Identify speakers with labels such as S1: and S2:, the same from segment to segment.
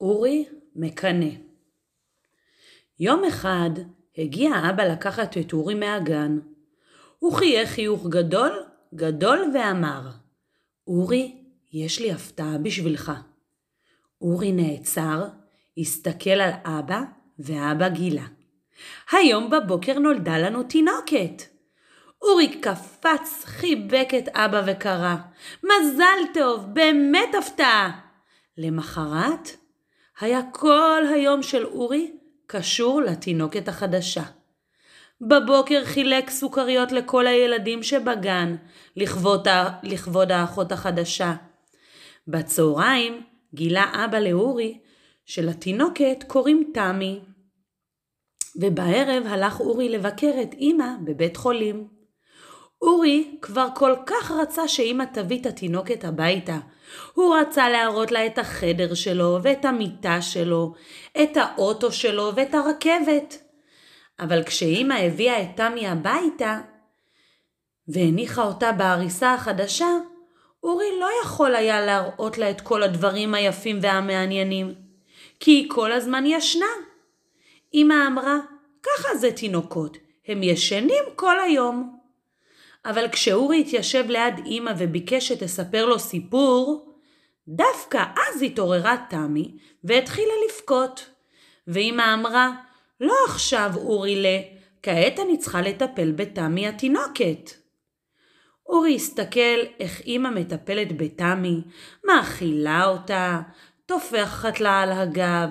S1: אורי מקנא. יום אחד הגיע אבא לקחת את אורי מהגן. הוא חייך חיוך גדול גדול ואמר, אורי, יש לי הפתעה בשבילך. אורי נעצר, הסתכל על אבא, ואבא גילה. היום בבוקר נולדה לנו תינוקת. אורי קפץ, חיבק את אבא וקרא, מזל טוב, באמת הפתעה. למחרת היה כל היום של אורי קשור לתינוקת החדשה. בבוקר חילק סוכריות לכל הילדים שבגן, לכבוד, לכבוד האחות החדשה. בצהריים גילה אבא לאורי שלתינוקת קוראים תמי. ובערב הלך אורי לבקר את אמא בבית חולים. אורי כבר כל כך רצה שאמא תביא את התינוקת הביתה. הוא רצה להראות לה את החדר שלו ואת המיטה שלו, את האוטו שלו ואת הרכבת. אבל כשאימא הביאה את תמי הביתה והניחה אותה בעריסה החדשה, אורי לא יכול היה להראות לה את כל הדברים היפים והמעניינים, כי היא כל הזמן ישנה. אמא אמרה, ככה זה תינוקות, הם ישנים כל היום. אבל כשאורי התיישב ליד אמא וביקש שתספר לו סיפור, דווקא אז התעוררה תמי והתחילה לבכות. ואמא אמרה, לא עכשיו, אורילה, כעת אני צריכה לטפל בתמי התינוקת. אורי הסתכל איך אמא מטפלת בתמי, מאכילה אותה, טופחת לה על הגב,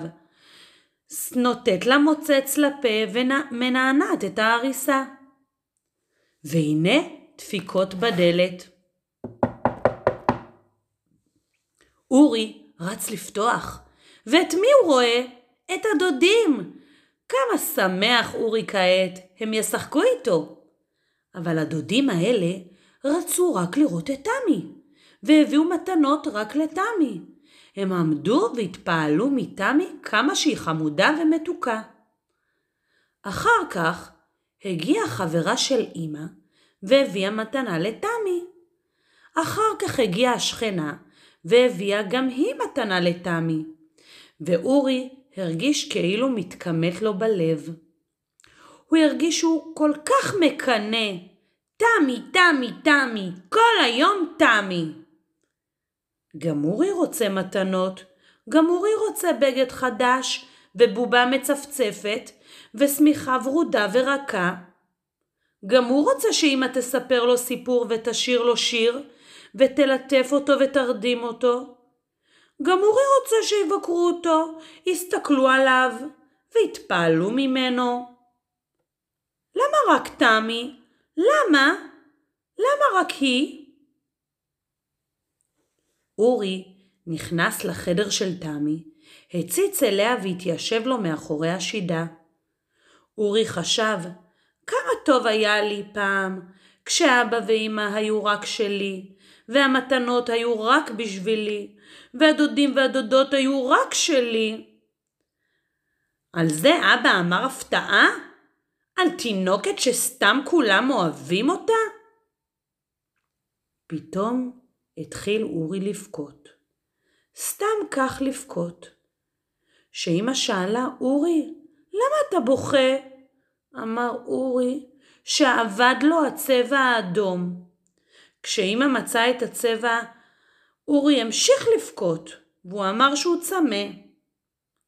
S1: נותנת לה מוצץ לפה ומנענעת את העריסה. והנה דפיקות בדלת. אורי רץ לפתוח, ואת מי הוא רואה? את הדודים. כמה שמח אורי כעת, הם ישחקו איתו. אבל הדודים האלה רצו רק לראות את תמי, והביאו מתנות רק לתמי. הם עמדו והתפעלו מתמי כמה שהיא חמודה ומתוקה. אחר כך הגיעה חברה של אמא והביאה מתנה לתמי. אחר כך הגיעה השכנה והביאה גם היא מתנה לתמי. ואורי הרגיש כאילו מתקמת לו בלב. הוא הרגיש שהוא כל כך מקנא. תמי, תמי, תמי, כל היום תמי. גם אורי רוצה מתנות, גם אורי רוצה בגד חדש, ובובה מצפצפת, ושמיכה ורודה ורכה. גם הוא רוצה שאמא תספר לו סיפור ותשיר לו שיר, ותלטף אותו ותרדים אותו. גם אורי רוצה שיבקרו אותו, יסתכלו עליו, ויתפעלו ממנו. למה רק תמי? למה? למה רק היא? אורי נכנס לחדר של תמי, הציץ אליה והתיישב לו מאחורי השידה. אורי חשב, טוב היה לי פעם, כשאבא ואמא היו רק שלי, והמתנות היו רק בשבילי, והדודים והדודות היו רק שלי. על זה אבא אמר הפתעה? על תינוקת שסתם כולם אוהבים אותה? פתאום התחיל אורי לבכות. סתם כך לבכות. שאמא שאלה, אורי, למה אתה בוכה? אמר אורי, שאבד לו הצבע האדום. כשאמא מצאה את הצבע, אורי המשיך לבכות, והוא אמר שהוא צמא.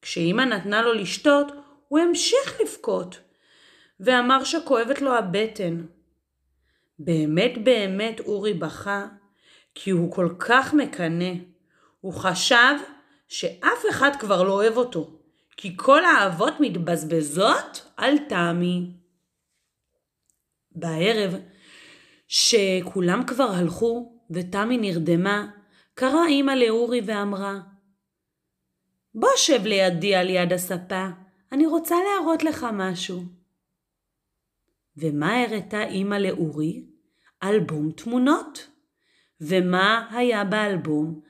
S1: כשאמא נתנה לו לשתות, הוא המשיך לבכות, ואמר שכואבת לו הבטן. באמת באמת אורי בכה, כי הוא כל כך מקנא. הוא חשב שאף אחד כבר לא אוהב אותו, כי כל האהבות מתבזבזות על תמי. בערב, שכולם כבר הלכו ותמי נרדמה, קראה אמא לאורי ואמרה, בוא שב לידי על יד הספה, אני רוצה להראות לך משהו. ומה הראתה אמא לאורי? אלבום תמונות. ומה היה באלבום?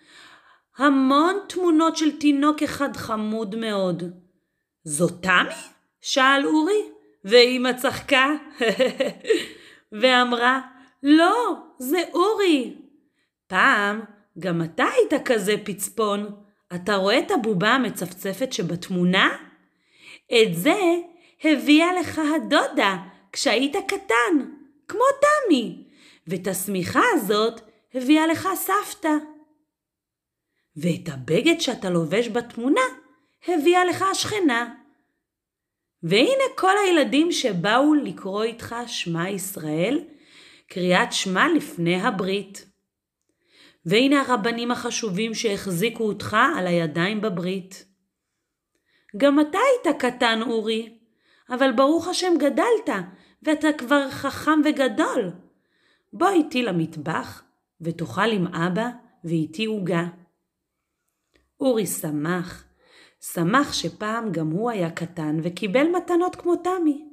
S1: המון תמונות של תינוק אחד חמוד מאוד. זאת תמי? שאל אורי, ואמא צחקה ואמרה, לא, זה אורי. פעם גם אתה היית כזה פצפון, אתה רואה את הבובה המצפצפת שבתמונה? את זה הביאה לך הדודה כשהיית קטן, כמו תמי, ואת השמיכה הזאת הביאה לך סבתא. ואת הבגד שאתה לובש בתמונה הביאה לך השכנה. והנה כל הילדים שבאו לקרוא איתך שמע ישראל, קריאת שמע לפני הברית. והנה הרבנים החשובים שהחזיקו אותך על הידיים בברית. גם אתה היית קטן, אורי, אבל ברוך השם גדלת, ואתה כבר חכם וגדול. בוא איתי למטבח, ותאכל עם אבא ואיתי עוגה. אורי שמח, שמח שפעם גם הוא היה קטן וקיבל מתנות כמו תמי,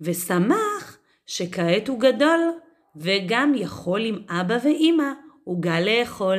S1: ושמח שכעת הוא גדול וגם יכול עם אבא ואימא עוגה לאכול.